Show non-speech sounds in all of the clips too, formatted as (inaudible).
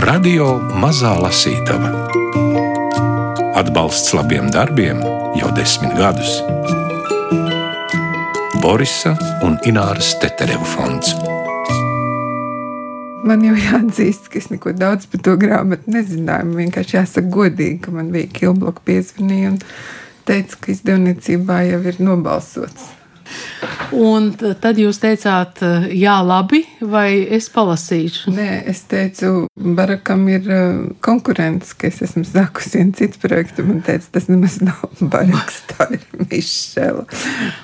Radio Mazā Lasītava. Atbalsts labiem darbiem jau desmit gadus. Borisa un Ināras Tetereva fonds. Man jau jāatzīst, ka es neko daudz par to grāmatu nezināju. Man vienkārši jāsaka godīgi, ka man bija Kilbloka piezvanīja un teica, ka izdevniecībā jau ir nobalsots. Un tad jūs teicāt, jā, labi, vai es palasīšu? Nē, es teicu, Barakam ir uh, konkurence, ka es esmu sākusi vienu citu projektu. Man teica, tas nemaz nav (laughs) Baraks, tā ir Mišela.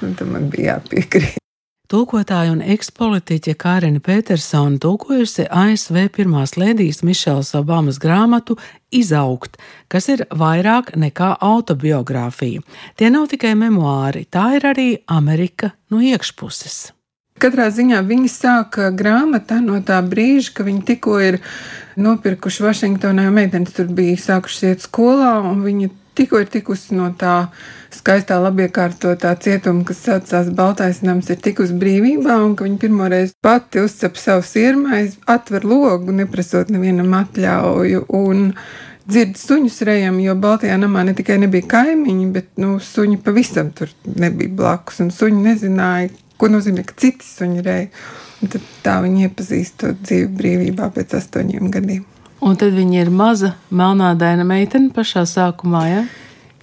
Un tam man bija jāpiekrīt. Tūkotāja un ekspolitiķe Kārina Petersona tūkojusi ASV pirmās lēdijas Mišelas Obamas grāmatu Izaugt, kas ir vairāk nekā autobiogrāfija. Tie nav tikai memoāri, tā ir arī Amerika no iekšpuses. Katrā ziņā viņi sāka grāmatā no tā brīža, ka viņi tikko ir nopirkuši Vašingtonā, jo meitenes tur bija sākušas iet skolā, un viņi tikko ir tikusi no tā skaistā, labiekārtotā cietuma, kas saucās Baltais nams, ir tikus brīvībā, un ka viņa pirmoreiz pati uzcep savu sirmais, atver logu, neprasot nevienam atļauju. Un, dzird suņus rejam, jo Baltijā namā ne tikai nebija kaimiņi, bet nu, suņi pavisam tur nebija blakus. Un suņi nezināja, ko nozīmē, ka citi suņi. Un tad tā viņi iepazīst to dzīvi brīvībā pēc astoņiem gadiem. Un tad viņa ir maza, melnādaina meitene pašā sākumā. Ja?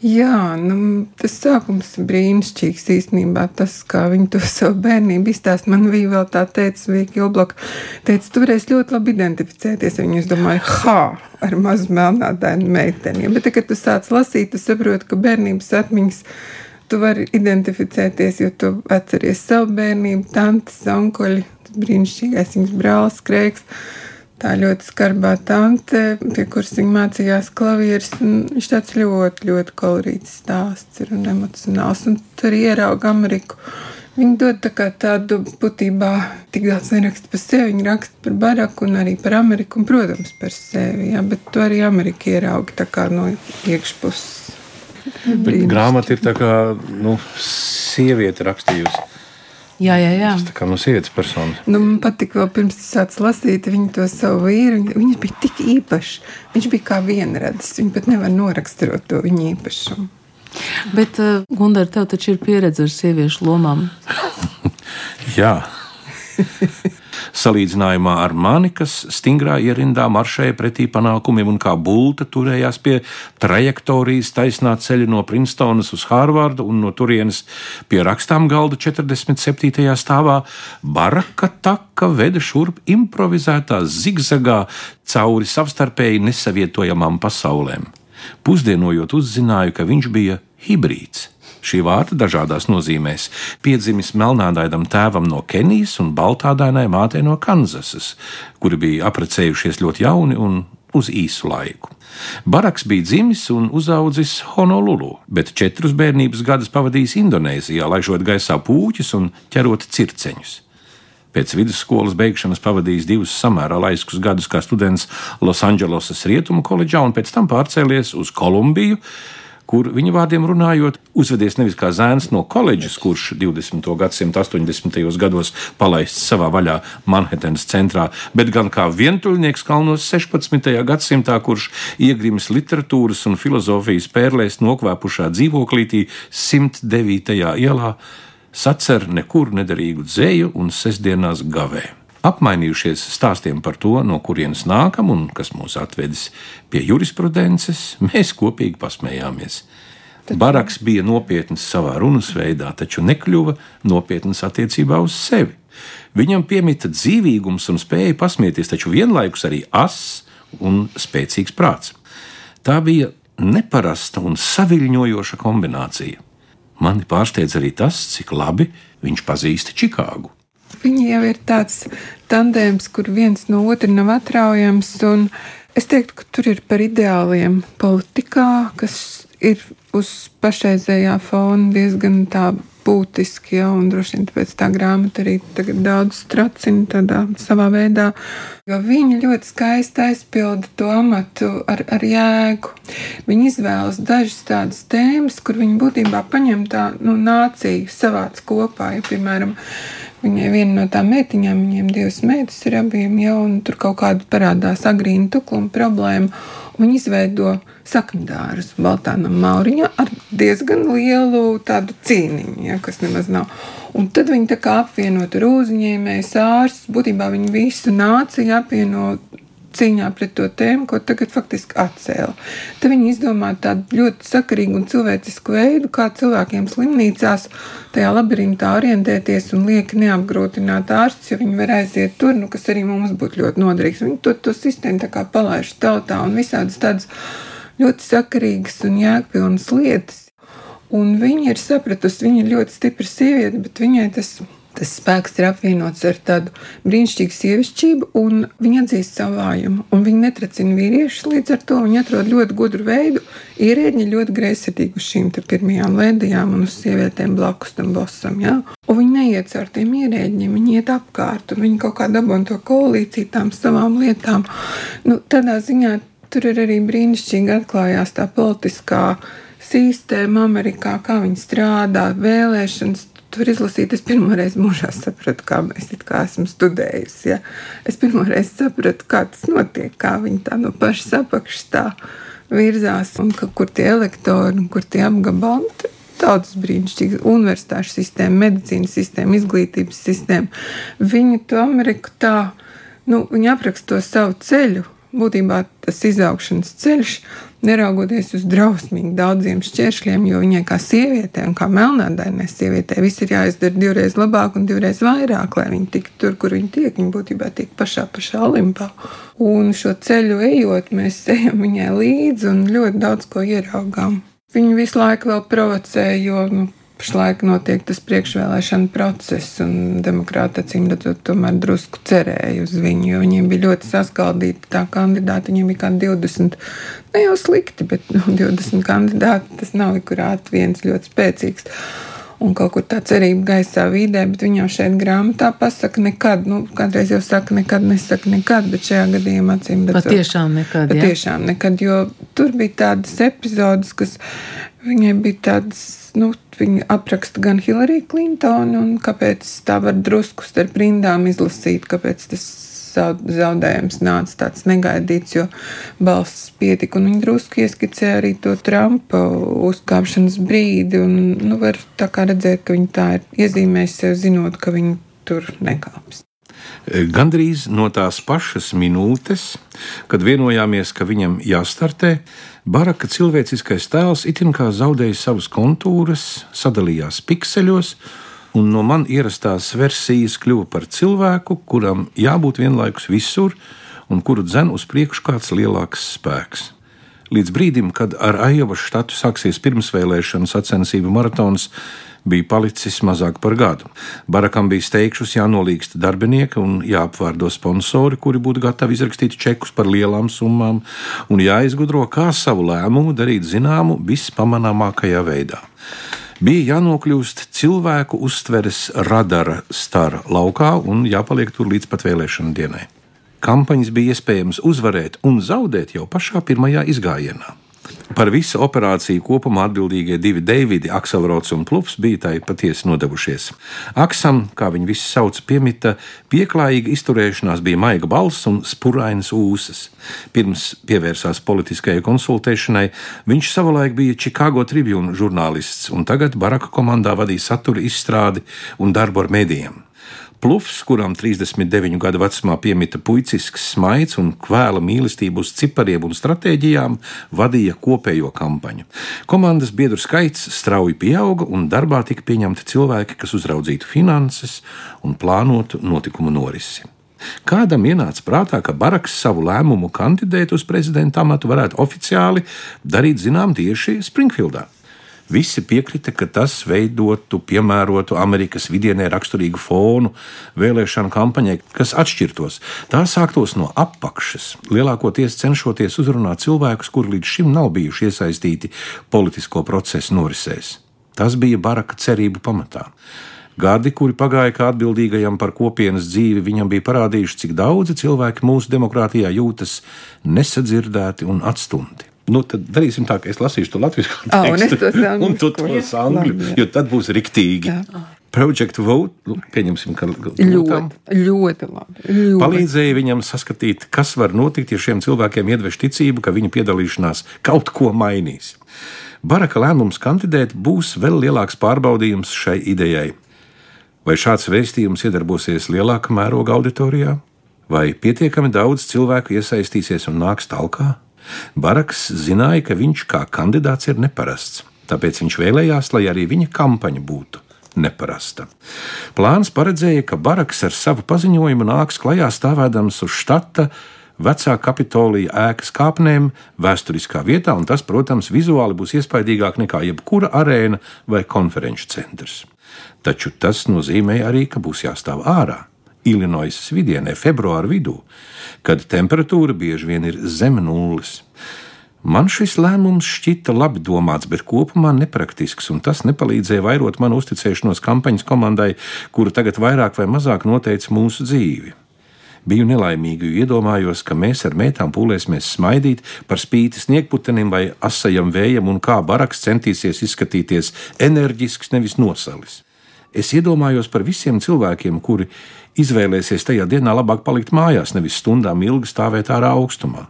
Jā, nu, tas sākums ir brīnišķīgs īstenībā. Tas, kā viņi to (laughs) savu bērnību izstāsta, man bija vēl tā teica, Vīka Ilblaka, teica, tu varēsi ļoti labi identificēties. Viņu es domāju, ha, ar mazu melnādainu meiteni. Bet, kad tu sāc lasīt, tu saproti, ka bērnības atmiņas tu vari identificēties, jo tu atceries savu bērnību, tantes, onkoļi, brīnišķīgais viņas brālis, krēks tā ļoti skarbā tante, pie kuras viņa mācījās klavieres. Viņš tāds ļoti, ļoti kolorīts stāsts ir un emocionāls. Un tur ierauga Ameriku. Viņa dod tā kā tādu būtībā tik daudz neraksta par sevi. Viņa raksta par Baraku un arī par Ameriku, un, protams, par sevi. Jā, bet to arī Amerika ierauga tā kā no iekšpuses. Grāmata ir tā kā nu, sieviete rakstījusi. Jā, jā, jā. Tas kā no sievietes personas. Nu, man patīk, vēl pirms tas sācis lasīt, viņa to savu vīru. Viņš bija tik īpašs. Viņš bija kā vienradis. Viņa pat nevar noraksturot to viņa īpašumu. Bet, uh, Gundar, tev taču ir pieredze ar sieviešu lomām. (laughs) jā. Salīdzinājumā ar mani, kas stingrā ierindā maršēja pretī panākumiem un kā bulta turējās pie trajektorijas taisnā ceļa no Princetonas uz Hārvardu un no turienes pie rakstām galda 47. stāvā, baraka taka veda šurp improvizētā zigzagā cauri savstarpēji nesavietojamām pasaulēm. Pusdienojot, uzzināju, ka viņš bija hibrīds šī vārda dažādās nozīmēs, piedzimis melnādainam tēvam no Kenijas un baltādainai mātei no Kanzasas, kuri bija apprecējušies ļoti jauni un uz īsu laiku. Baraks bija dzimis un uzaudzis Honolulu, bet četrus bērnības gadus pavadījis Indonēzijā, laižot gaisā pūķus un ķerot circeņus. Pēc vidusskolas beigšanas pavadījis divus samērā laiskus gadus kā students Losandželosas Rietumu koledžā un pēc tam pārcēlies uz Kolumbiju, kur viņa vārdiem runājot, uzvedies nevis kā zēns no koledžas, kurš 20. gadsimta 80. gados palaists savā vaļā Manhetenas centrā, bet gan kā vientuļnieks kalnos 16. gadsimtā, kurš iegrimis literatūras un filozofijas pērlēs nokvēpušā dzīvoklītī 109. ielā, sacer nekur nederīgu dzēju un sestdienās gavēju apmainījušies stāstiem par to, no kurienes nākam un kas mūs atvedis pie jurisprudences, mēs kopīgi pasmējāmies. Baraks bija nopietns savā runas veidā, taču nekļuva nopietns attiecībā uz sevi. Viņam piemita dzīvīgums un spēja pasmieties, taču vienlaikus arī ass un spēcīgs prāts. Tā bija neparasta un saviļņojoša kombinācija. Mani pārsteidz arī tas, cik labi viņš pazīst Čikāgu. Viņi jau ir tāds tandēms, kur viens no otra nav atraujams. Es teiktu, ka tur ir par ideāliem politikā, kas ir uz pašreizējā fona diezgan tā būtiski, ja, un droši vien tāpēc tā grāmata arī daudz tracina tādā savā veidā, jo viņi ļoti skaisti aizpilda to amatu ar, ar jēgu. Viņi izvēlas dažas tādas tēmas, kur viņi būtībā paņem tā nu, nāciju savāc kopā, ja, piemēram, Viņai viena no tām meitiņām, viņiem divas meitas ir abiem jau, un tur kaut kāda parādās agrīna tukluma problēma. Viņi izveido sakņdārus Baltānam Mauriņā ar diezgan lielu tādu cīniņu, ja, kas nemaz nav. Un tad viņi tā kā apvienot ar uzņēmēju ārstus, būtībā viņi visu nāciju apvieno cīņā pret to tēmu, ko tagad faktiski atcēla. Tad viņi izdomāja tādu ļoti sakarīgu un cilvēcisku veidu, kā cilvēkiem slimnīcās tajā labirintā orientēties un lieki neapgrūtināt ārstus, jo viņi var aiziet tur, nu, kas arī mums būtu ļoti noderīgs. Viņi to, to sistēmu tā kā palaiž tautā un visādas tādas ļoti sakarīgas un jēgpilnas lietas. Un viņa ir sapratusi, viņa ir ļoti stipra sieviete, bet viņai tas ir Tas spēks ir apvienots ar tādu brīnišķīgu sievišķību, un viņa atzīst savu vājumu. Viņa netracina vīriešus, līdz ar to viņa atrod ļoti gudru veidu, ierēģi ļoti greizsirdīgi uz šīm pirmajām lēdijām un uz sievietēm blakus tam bosam. Ja? Un viņi neiet caur tiem ierēģiem, viņi iet apkārt, un viņi kaut kā dabūna to koalīciju tām savām lietām. Nu, tādā ziņā tur ir arī brīnišķīgi atklājās tā politiskā sistēma Amerikā, kā viņi strādā, vēlēšanas tur izlasīt, es pirmoreiz mūžā sapratu, kā mēs kā esam studējusi. Ja? Es pirmoreiz sapratu, kā tas notiek, kā viņi tā no pašas apakšas tā virzās un ka, kur tie elektori un kur tie apgabali. Tautas brīnišķīga universitāšu sistēma, medicīnas sistēma, izglītības sistēma. Viņi to Ameriku tā, nu, viņi apraksta to savu ceļu, būtībā tas izaugšanas ceļš, neraugoties uz drausmīgi daudziem šķēršļiem, jo viņai kā sievietei un kā melnādainai sievietei viss ir jāizdara divreiz labāk un divreiz vairāk, lai viņa tiktu tur, kur viņa tiek. Viņa būtībā tiek pašā, pašā olimpā. Un šo ceļu ejot, mēs ejam viņai līdzi un ļoti daudz ko ieraugām. Viņa visu laiku vēl provocē, jo nu, Pašlaik notiek tas priekšvēlēšana process, un demokrāti acīm redzot, tomēr drusku cerēja uz viņu, jo viņiem bija ļoti saskaldīta tā kandidāta. Viņiem bija kā 20, ne jau slikti, bet nu, (laughs) 20 kandidāti. Tas nav ikurāt viens ļoti spēcīgs. Un kaut kur tā cerība gaisā vidē, bet viņa jau šeit grāmatā pasaka nekad. Nu, kādreiz jau saka nekad, nesaka nekad, bet šajā gadījumā acīm redzot. Patiešām nekad. Patiešām nekad, jo tur bija tādas epizodes, kas viņai bija tādas nu, viņi apraksta gan Hillary Clintonu, un kāpēc tā var drusku starp rindām izlasīt, kāpēc tas zaudējums nāca tāds negaidīts, jo balss pietika, un viņi drusku ieskicē arī to Trumpa uzkāpšanas brīdi, un, nu, var redzēt, ka viņi tā ir iezīmējusi sev, zinot, ka viņi tur nekāps. Gandrīz no tās pašas minūtes, kad vienojāmies, ka viņam jāstartē, Baraka cilvēciskais tēls itin kā zaudēja savas kontūras, sadalījās pikseļos, un no man ierastās versijas kļuva par cilvēku, kuram jābūt vienlaikus visur un kuru dzen uz priekšu kāds lielāks spēks. Līdz brīdim, kad ar Aijovas štatu sāksies pirmsvēlēšanu sacensību maratons, bija palicis mazāk par gadu. Barakam bija steigšus jānolīgst darbinieki un jāapvārdo sponsori, kuri būtu gatavi izrakstīt čekus par lielām summām, un jāizgudro, kā savu lēmumu darīt zināmu vispamanāmākajā veidā bija jānokļūst cilvēku uztveres radara stara laukā un jāpaliek tur līdz pat vēlēšanu dienai. Kampaņas bija iespējams uzvarēt un zaudēt jau pašā pirmajā izgājienā. Par visu operāciju kopumā atbildīgie divi Deividi, Akselrods un Plups, bija tai patiesi nodevušies. Aksam, kā viņi visi sauc, piemita pieklājīga izturēšanās, bija maiga balss un spurainas ūsas. Pirms pievērsās politiskajai konsultēšanai, viņš savulaik bija Chicago Tribune žurnālists, un tagad Baraka komandā vadīja satura izstrādi un darbu ar medijiem. Plufs, kuram 39 gadu vecumā piemita puicisks smaids un kvēla mīlestību uz cipariem un stratēģijām, vadīja kopējo kampaņu. Komandas biedru skaits strauji pieauga, un darbā tika pieņemti cilvēki, kas uzraudzītu finanses un plānotu notikumu norisi. Kādam ienāca prātā, ka Baraks savu lēmumu kandidēt uz prezidenta amatu varētu oficiāli darīt zinām tieši Springfieldā. Visi piekrita, ka tas veidotu piemērotu Amerikas vidienē raksturīgu fonu vēlēšanu kampaņai, kas atšķirtos. Tā sāktos no apakšas, lielākoties cenšoties uzrunāt cilvēkus, kuri līdz šim nav bijuši iesaistīti politisko procesu norisēs. Tas bija Baraka cerību pamatā. Gadi, kuri pagāja kā atbildīgajam par kopienas dzīvi, viņam bija parādījuši, cik daudzi cilvēki mūsu demokrātijā jūtas nesadzirdēti un atstumti. Nu, tad darīsim tā, ka es lasīšu to latviešu tekstu, oh, un, un tu to angļu, jo tad būs riktīgi. Jā. Project Vote, nu, pieņemsim, ka ļoti, ļoti labi. Ļoti. Palīdzēja viņam saskatīt, kas var notikt, ja šiem cilvēkiem iedvež ticību, ka viņu piedalīšanās kaut ko mainīs. Baraka lēmums kandidēt būs vēl lielāks pārbaudījums šai idejai. Vai šāds vēstījums iedarbosies lielākā mēroga auditorijā? Vai pietiekami daudz cilvēku iesaistīsies un nāks talkā? Baraks zināja, ka viņš kā kandidāts ir neparasts, tāpēc viņš vēlējās, lai arī viņa kampaņa būtu neparasta. Plāns paredzēja, ka Baraks ar savu paziņojumu nāks klajā stāvēdams uz štata vecā kapitolija ēkas kāpnēm, vēsturiskā vietā, un tas, protams, vizuāli būs iespaidīgāk nekā jebkura arēna vai konferenču centrs. Taču tas nozīmē arī, ka būs jāstāv ārā. Ilinoisas vidienē, februāra vidū, kad temperatūra bieži vien ir zem nulles. Man šis lēmums šķita labi domāts, bet kopumā nepraktisks, un tas nepalīdzēja vairot manu uzticēšanos kampaņas komandai, kura tagad vairāk vai mazāk noteica mūsu dzīvi. Biju nelaimīga, jo iedomājos, ka mēs ar mētām pūlēsimies smaidīt par spīti sniegputenim vai asajam vējam, un kā baraks centīsies izskatīties enerģisks, nevis nosalis. Es iedomājos par visiem cilvēkiem, kuri izvēlēsies tajā dienā labāk palikt mājās, nevis stundām ilgi stāvēt ārā augstumā.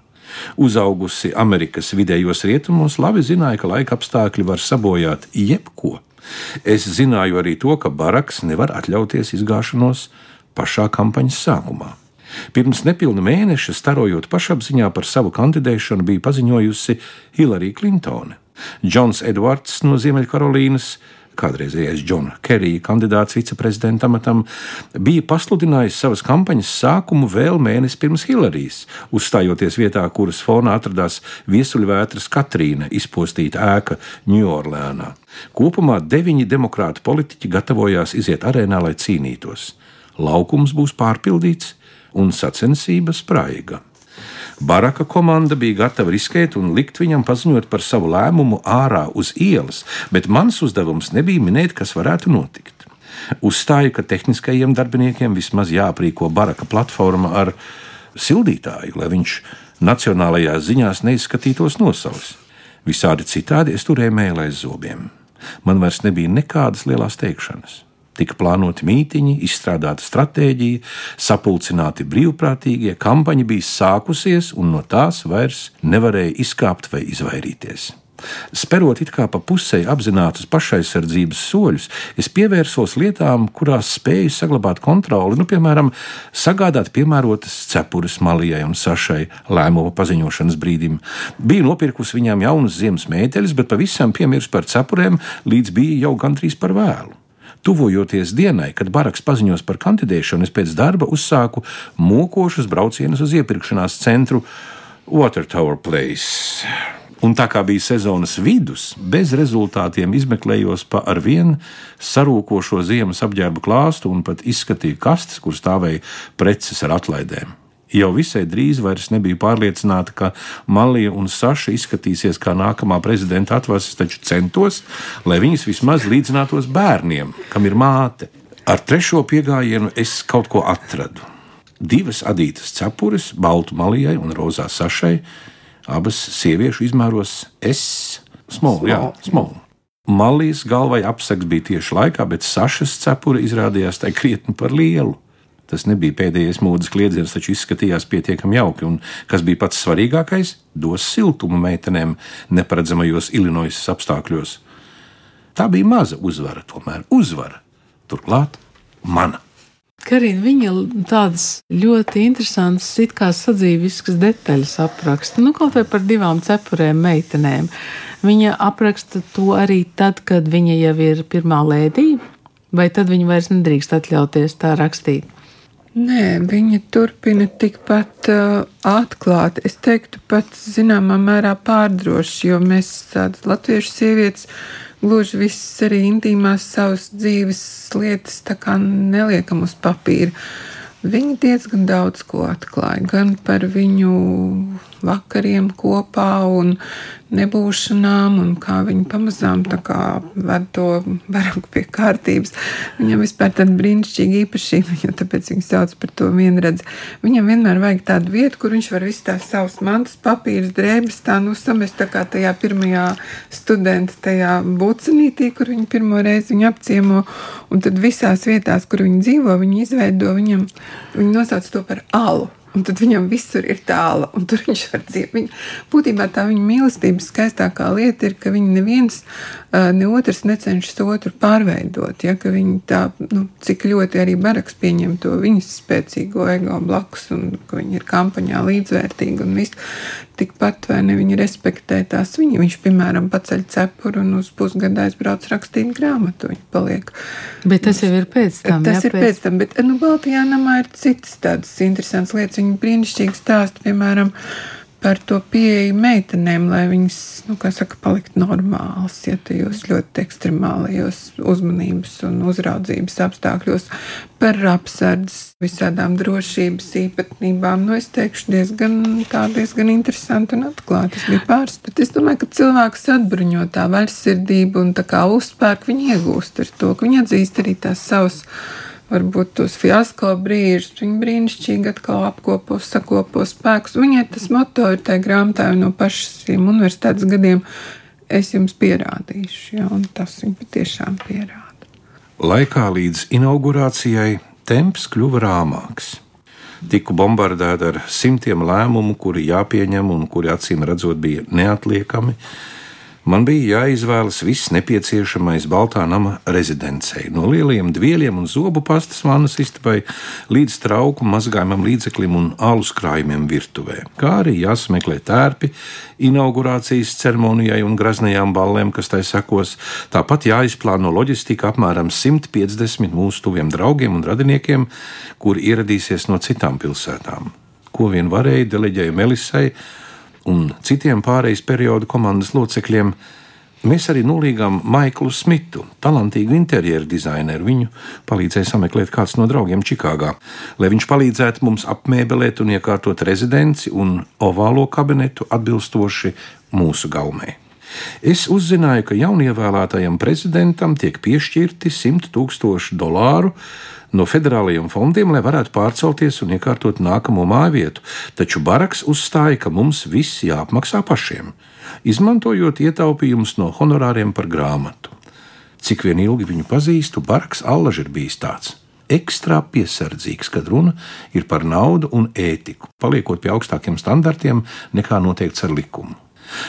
Uzaugusi Amerikas vidējos rietumos, labi zināja, ka laika apstākļi var sabojāt jebko. Es zināju arī to, ka Baraks nevar atļauties izgāšanos pašā kampaņas sākumā. Pirms nepilna mēneša, starojot pašapziņā par savu kandidēšanu, bija paziņojusi Hillary Clintone. Džons Edvards no Ziemeļkarolīnas kādreizējais Džona Kerija kandidāts viceprezidenta amatam, bija pasludinājis savas kampaņas sākumu vēl mēnesi pirms Hillarijas, uzstājoties vietā, kuras fonā atradās viesuļvētras Katrīna izpostīta ēka Ņujorkā. Kopumā deviņi demokrāti politiķi gatavojās iziet arēnā, lai cīnītos. Laukums būs pārpildīts un sacensība spraiga. Baraka komanda bija gatava riskēt un likt viņam paziņot par savu lēmumu ārā uz ielas, bet mans uzdevums nebija minēt, kas varētu notikt. Uzstāju, ka tehniskajiem darbiniekiem vismaz jāaprīko baraka platforma ar sildītāju, lai viņš nacionālajās ziņās neizskatītos nosalis. Visādi citādi es turēju mēlē aiz zobiem. Man vairs nebija nekādas lielas teikšanas. Tika plānoti mītiņi, izstrādāta stratēģija, sapulcināti brīvprātīgie, kampaņa bija sākusies, un no tās vairs nevarēja izkāpt vai izvairīties. Sperot it kā pa pusē apzinātus pašaizsardzības soļus, es pievērsos lietām, kurās spēju saglabāt kontroli, nu, piemēram, sagādāt piemērotas cepures Malijai un Sašai lēmuma paziņošanas brīdim. Biju nopirkusi viņām jaunas ziemas mēteļus, bet pavisam piemirsu par cepurēm, līdz bija jau gandrīz par vēlu. Tuvojoties dienai, kad Baraks paziņos par kandidēšanu, es pēc darba uzsāku mokošus braucienus uz iepirkšanās centru Watertower Place. Un tā kā bija sezonas vidus, bez rezultātiem izmeklējos pa ar vienu sarūkošo ziemas apģērbu klāstu un pat izskatīju kastes, kur stāvēja preces ar atlaidēm. Jau visai drīz vairs nebija pārliecināta, ka Malija un Saša izskatīsies kā nākamā prezidenta atvases, taču centos, lai viņas vismaz līdzinātos bērniem, kam ir māte. Ar trešo piegājienu es kaut ko atradu. Divas adītas cepures, baltu malijai un rozā sašai, abas sieviešu izmēros S, small, jā, small. Malijas galvai apseks bija tieši laikā, bet Sašas cepure izrādījās tai krietni par lielu. Tas nebija pēdējais mūdes kliedziens, taču izskatījās pietiekami jauki. Un, kas bija pats svarīgākais, dos siltumu meitenēm neparedzamajos Illinoisas apstākļos. Tā bija maza uzvara, tomēr uzvara. Turklāt mana. Karina, viņa tādas ļoti interesantas, it kā sadzīviskas detaļas apraksta. Nu, kaut vai par divām cepurēm meitenēm. Viņa apraksta to arī tad, kad viņa jau ir pirmā lēdija, vai tad viņa vairs nedrīkst atļauties tā rakstīt. Nē, viņa turpina tikpat uh, atklāti. Es teiktu, pat zināmā mērā pārdroši, jo mēs tādas latviešu sievietes gluži visas arī intīmās savas dzīves lietas neliekam uz papīra. Viņa diezgan daudz ko atklāja, gan par viņu vakariem kopā, un nebūšanām un kā viņi pamazām ved to baraku pie kārtības. Viņam vispār tāda brīnišķīga īpašība, jo tāpēc viņi sauc par to vienredzi. Viņam vienmēr vajag tādu vietu, kur viņš var visu tās savus mantas, papīrus, drēbes tā nu samest tā kā tajā pirmajā studenta tajā bucenītī, kur viņi pirmo reizi viņu apciemo, un tad visās vietās, kur viņi dzīvo, viņi izveido viņam, viņi nosauc to par alu. Un tad viņam visur ir tālu, un tur viņš var dzīvot. Viņa, būtībā tā viņa mīlestības skaistākā lieta ir, ka viņi neviens, ne otrs necenšas otru pārveidot. Ja, viņi tā, nu, cik ļoti arī Baraks pieņem to viņas spēcīgo ego blakus, un ka viņi ir kampaņā līdzvērtīgi un viss. Tikpat vai ne viņi respektē tās viņa. Viņš, piemēram, paceļ cepuru un uz pusgadu aizbrauc rakstīt grāmatu. Viņa paliek. Bet tas jau ir pēc tam. Tas jā, ir pēc, pēc tam, bet nu, Baltijā namā ir citas tādas interesantas lietas Viņa brīnišķīgi stāsta, piemēram, par to pieeju meitenēm, lai viņas, nu, kā saka, palikt normālas, ja tajos ļoti ekstremālajos uzmanības un uzraudzības apstākļos, par apsardzes, visādām drošības īpatnībām. Nu, es teikšu, diezgan, tā diezgan interesanti un atklāti. Tas bija pāris, bet es domāju, ka cilvēks atbruņo tā vaļsirdību un tā kā uzspērk viņi iegūst ar to, ka viņi atzīst arī tās savas varbūt tos fiasko brīžus. Viņa brīnišķīgi atkal apkopo, sakopo spēkus. Viņai tas moto ir tajā grāmatā no pašiem universitātes gadiem. Es jums pierādīšu, ja, un tas viņa patiešām pierāda. Laikā līdz inaugurācijai temps kļuva rāmāks. Tiku bombardēta ar simtiem lēmumu, kuri jāpieņem un kuri acīm redzot bija neatliekami, Man bija jāizvēlas viss nepieciešamais Baltā nama rezidencei, no lieliem dvieļiem un zobu pastas vannas istabai līdz trauku mazgājumam līdzeklim un alus krājumiem virtuvē, kā arī jāsmeklē tērpi inaugurācijas ceremonijai un graznajām ballēm, kas tai sekos. Tāpat jāizplāno loģistika apmēram 150 mūsu tuviem draugiem un radiniekiem, kuri ieradīsies no citām pilsētām. Ko vien varēja, deleģēja Melisai un citiem pārejas periodu komandas locekļiem, mēs arī nolīgām Maiklu Smitu, talantīgu interjeru dizaineru. Viņu palīdzēja sameklēt kāds no draugiem Čikāgā, lai viņš palīdzētu mums apmēbelēt un iekārtot rezidenci un ovālo kabinetu atbilstoši mūsu gaumei. Es uzzināju, ka jaunievēlētajam prezidentam tiek piešķirti 100 tūkstoši dolāru no federālajiem fondiem, lai varētu pārcelties un iekārtot nākamo māju vietu, taču Baraks uzstāja, ka mums viss jāapmaksā pašiem, izmantojot ietaupījumus no honorāriem par grāmatu. Cik vien ilgi viņu pazīstu, Baraks allaž ir bijis tāds ekstra piesardzīgs, kad runa ir par naudu un ētiku, paliekot pie augstākiem standartiem nekā noteikts ar likumu.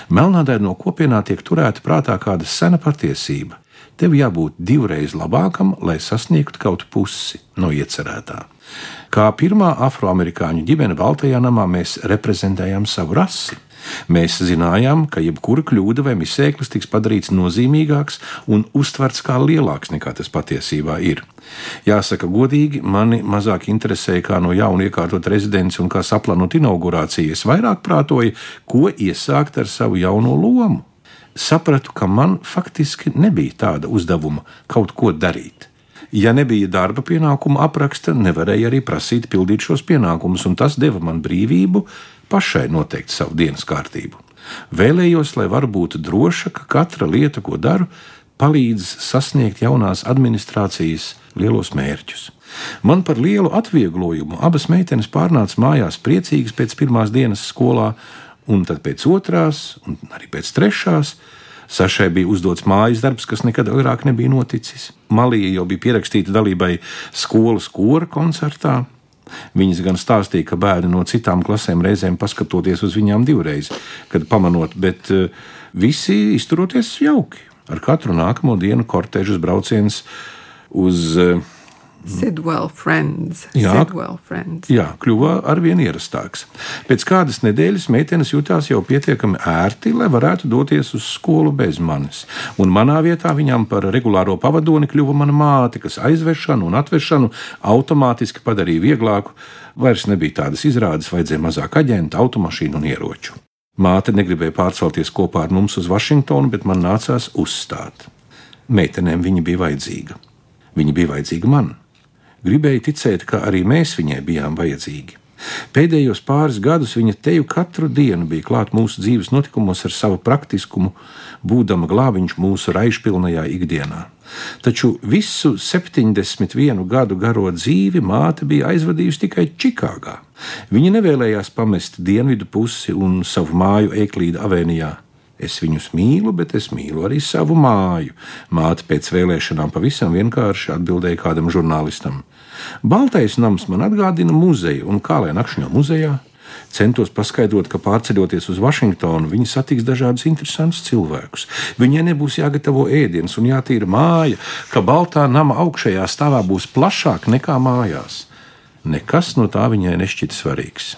Melnādē no kopienā tiek turēta prātā kāda sena patiesība, tev jābūt divreiz labākam, lai sasniegtu kaut pusi no iecerētā. Kā pirmā afroamerikāņu ģimene Baltajā namā mēs reprezentējam savu rasi. Mēs zinājām, ka jebkura kļūda vai misēklis tiks padarīts nozīmīgāks un uztverts kā lielāks nekā tas patiesībā ir. Jāsaka, godīgi, mani mazāk interesēja, kā no jauna iekārtot rezidenci un kā saplānot inaugurāciju. Es vairāk prātoju, ko iesākt ar savu jauno lomu sapratu, ka man faktiski nebija tāda uzdevuma kaut ko darīt. Ja nebija darba pienākuma apraksta, nevarēja arī prasīt pildīt šos pienākumus, un tas deva man brīvību pašai noteikt savu dienas kārtību. Vēlējos, lai varu būt droša, ka katra lieta, ko daru, palīdz sasniegt jaunās administrācijas lielos mērķus. Man par lielu atvieglojumu abas meitenes pārnāca mājās priecīgas pēc pirmās dienas skolā, un tad pēc otrās, un arī pēc trešās. Sašai bija uzdots mājas darbs, kas nekad agrāk nebija noticis. Malija jau bija pierakstīta dalībai skolas kora koncertā. Viņas gan stāstīja, ka bērni no citām klasēm reizēm paskatoties uz viņām divreiz, kad pamanot, bet uh, visi izturoties jauki. Ar katru nākamo dienu kortēžas brauciens uz uh, Sidwell Friends. Jā, Sidwell friends. jā, kļuva arvien ierastāks. Pēc kādas nedēļas meitenes jutās jau pietiekami ērti, lai varētu doties uz skolu bez manis. Un manā vietā viņām par regulāro pavadoni kļuva mana māte, kas aizvešanu un atvešanu automātiski padarīja vieglāku. Vairs nebija tādas izrādes, vajadzēja mazāk aģentu, automašīnu un ieroču. Māte negribēja pārcelties kopā ar mums uz Vašingtonu, bet man nācās uzstāt. Meitenēm viņa bija vajadzīga. Viņa bija vajadzīga man. Gribēju ticēt, ka arī mēs viņai bijām vajadzīgi. Pēdējos pāris gadus viņa teju katru dienu bija klāt mūsu dzīves notikumos ar savu praktiskumu, būdama glābiņš mūsu raišpilnajā ikdienā. Taču visu 71 gadu garo dzīvi māte bija aizvadījusi tikai Čikāgā. Viņa nevēlējās pamest dienvidu pusi un savu māju Eiklīda avēnijā. Es viņus mīlu, bet es mīlu arī savu māju. Māte pēc vēlēšanām pavisam vienkārši atbildēja kādam žurnālistam. Baltais nams man atgādina muzeju, un kā lai nakšņo muzejā? Centos paskaidrot, ka pārceļoties uz Vašingtonu, viņi satiks dažādus interesantus cilvēkus. Viņai nebūs jāgatavo ēdiens un jātīra māja, ka baltā nama augšējā stāvā būs plašāk nekā mājās. Nekas no tā viņai nešķita svarīgs.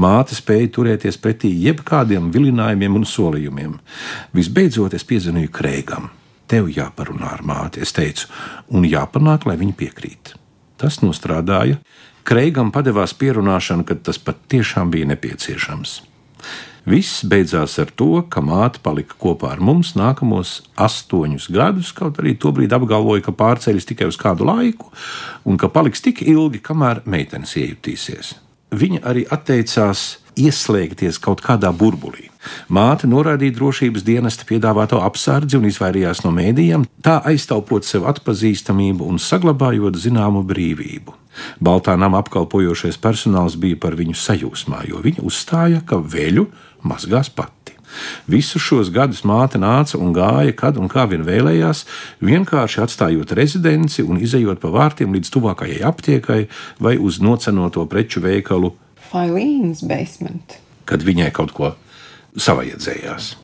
Māte spēja turēties pretī jebkādiem vilinājumiem un solījumiem. Visbeidzot, es piezvanīju Kreigam. Tev jāparunā ar māti, es teicu, un jāpanāk, lai viņa piekrīt. Tas nostrādāja. Kreigam padevās pierunāšana, kad tas patiešām bija nepieciešams. Viss beidzās ar to, ka māte palika kopā ar mums nākamos astoņus gadus, kaut arī tobrīd apgalvoja, ka pārceļas tikai uz kādu laiku, un ka paliks tik ilgi, kamēr meitenes iejutīsies. Viņa arī atteicās ieslēgties kaut kādā burbulī. Māte norādīja drošības dienesta piedāvāto apsardzi un izvairījās no mēdījiem, tā aiztaupot sev atpazīstamību un saglabājot zināmu brīvību. Baltā nama apkalpojošais personāls bija par viņu sajūsmā, jo viņa uzstāja, ka veļu mazgās pati. Visus šos gadus māte nāca un gāja, kad un kā vien vēlējās, vienkārši atstājot rezidenci un izējot pa vārtiem līdz tuvākajai aptiekai vai uz nocenoto preču veikalu Failīnas basement. Kad viņai kaut ko savajadzējās.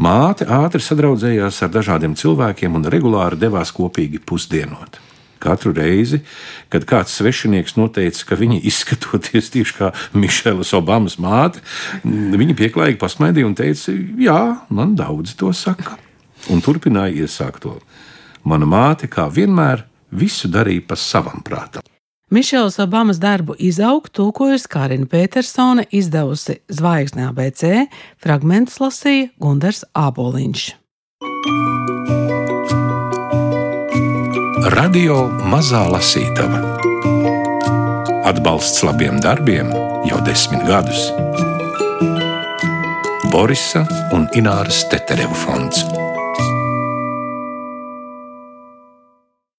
Māte ātri sadraudzējās ar dažādiem cilvēkiem un regulāri devās kopīgi pusdienot. Katru reizi, kad kāds svešinieks noteica, ka viņa izskatoties tieši kā Mišelas Obamas māte, viņa pieklājīgi pasmaidīja un teica, jā, man daudzi to saka. Un turpināja iesākt to. Mana māte, kā vienmēr, visu darīja pa savam prātam. Mišels Obamas darbu izaugt tulkojusi Kārina Petersone, izdevusi Zvaigzne ABC, fragmentus lasīja Gundars Āboliņš. Radio Mazā Lasītava Atbalsts labiem darbiem jau desmit gadus. Borisa un Ināras Tetereva fonds.